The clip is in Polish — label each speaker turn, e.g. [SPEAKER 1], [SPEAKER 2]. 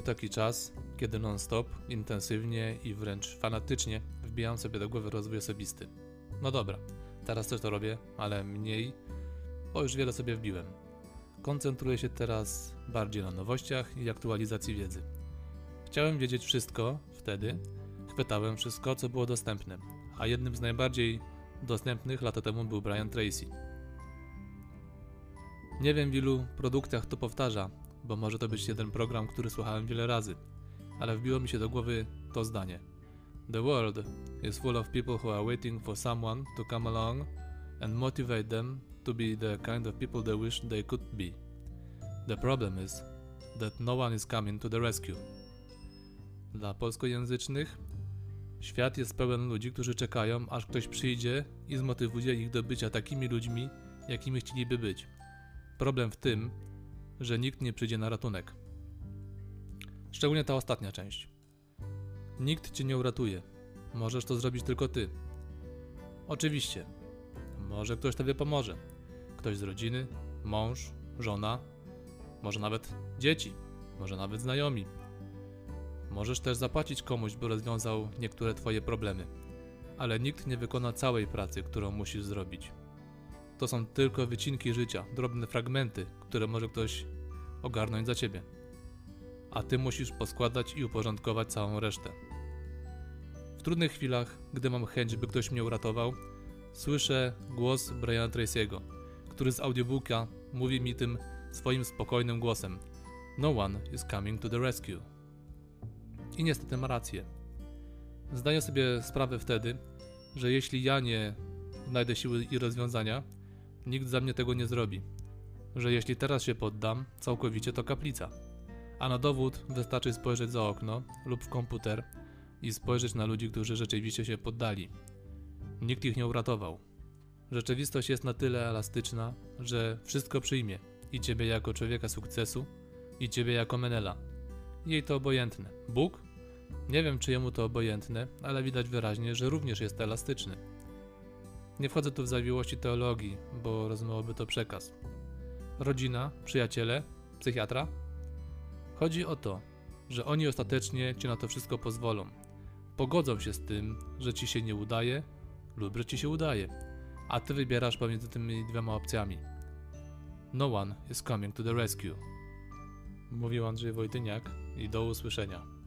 [SPEAKER 1] Był taki czas, kiedy non-stop, intensywnie i wręcz fanatycznie wbijałem sobie do głowy rozwój osobisty. No dobra, teraz też to robię, ale mniej, bo już wiele sobie wbiłem. Koncentruję się teraz bardziej na nowościach i aktualizacji wiedzy. Chciałem wiedzieć wszystko wtedy, chwytałem wszystko, co było dostępne, a jednym z najbardziej dostępnych lata temu był Brian Tracy. Nie wiem w ilu produktach to powtarza, bo może to być jeden program, który słuchałem wiele razy, ale wbiło mi się do głowy to zdanie. The world is full of people who are waiting for someone to come along and motivate them to be the kind of people they wish they could be. The problem is that no one is coming to the rescue. Dla polskojęzycznych świat jest pełen ludzi, którzy czekają, aż ktoś przyjdzie i zmotywuje ich do bycia takimi ludźmi, jakimi chcieliby być. Problem w tym, że nikt nie przyjdzie na ratunek. Szczególnie ta ostatnia część. Nikt cię nie uratuje. Możesz to zrobić tylko ty. Oczywiście. Może ktoś tobie pomoże. Ktoś z rodziny, mąż, żona, może nawet dzieci, może nawet znajomi. Możesz też zapłacić komuś, by rozwiązał niektóre twoje problemy, ale nikt nie wykona całej pracy, którą musisz zrobić. To są tylko wycinki życia, drobne fragmenty, które może ktoś ogarnąć za ciebie. A ty musisz poskładać i uporządkować całą resztę. W trudnych chwilach, gdy mam chęć, by ktoś mnie uratował, słyszę głos Briana Tracy'ego, który z audiobooka mówi mi tym swoim spokojnym głosem: No one is coming to the rescue. I niestety ma rację. Zdaję sobie sprawę wtedy, że jeśli ja nie znajdę siły i rozwiązania, nikt za mnie tego nie zrobi. Że jeśli teraz się poddam, całkowicie to kaplica. A na dowód wystarczy spojrzeć za okno lub w komputer i spojrzeć na ludzi, którzy rzeczywiście się poddali. Nikt ich nie uratował. Rzeczywistość jest na tyle elastyczna, że wszystko przyjmie i ciebie jako człowieka sukcesu, i ciebie jako Menela. Jej to obojętne. Bóg? Nie wiem, czy jemu to obojętne, ale widać wyraźnie, że również jest elastyczny. Nie wchodzę tu w zawiłości teologii, bo rozmowa to przekaz. Rodzina, przyjaciele, psychiatra? Chodzi o to, że oni ostatecznie ci na to wszystko pozwolą. Pogodzą się z tym, że ci się nie udaje lub że ci się udaje, a ty wybierasz pomiędzy tymi dwiema opcjami. No one is coming to the rescue. Mówił Andrzej Wojtyniak i do usłyszenia.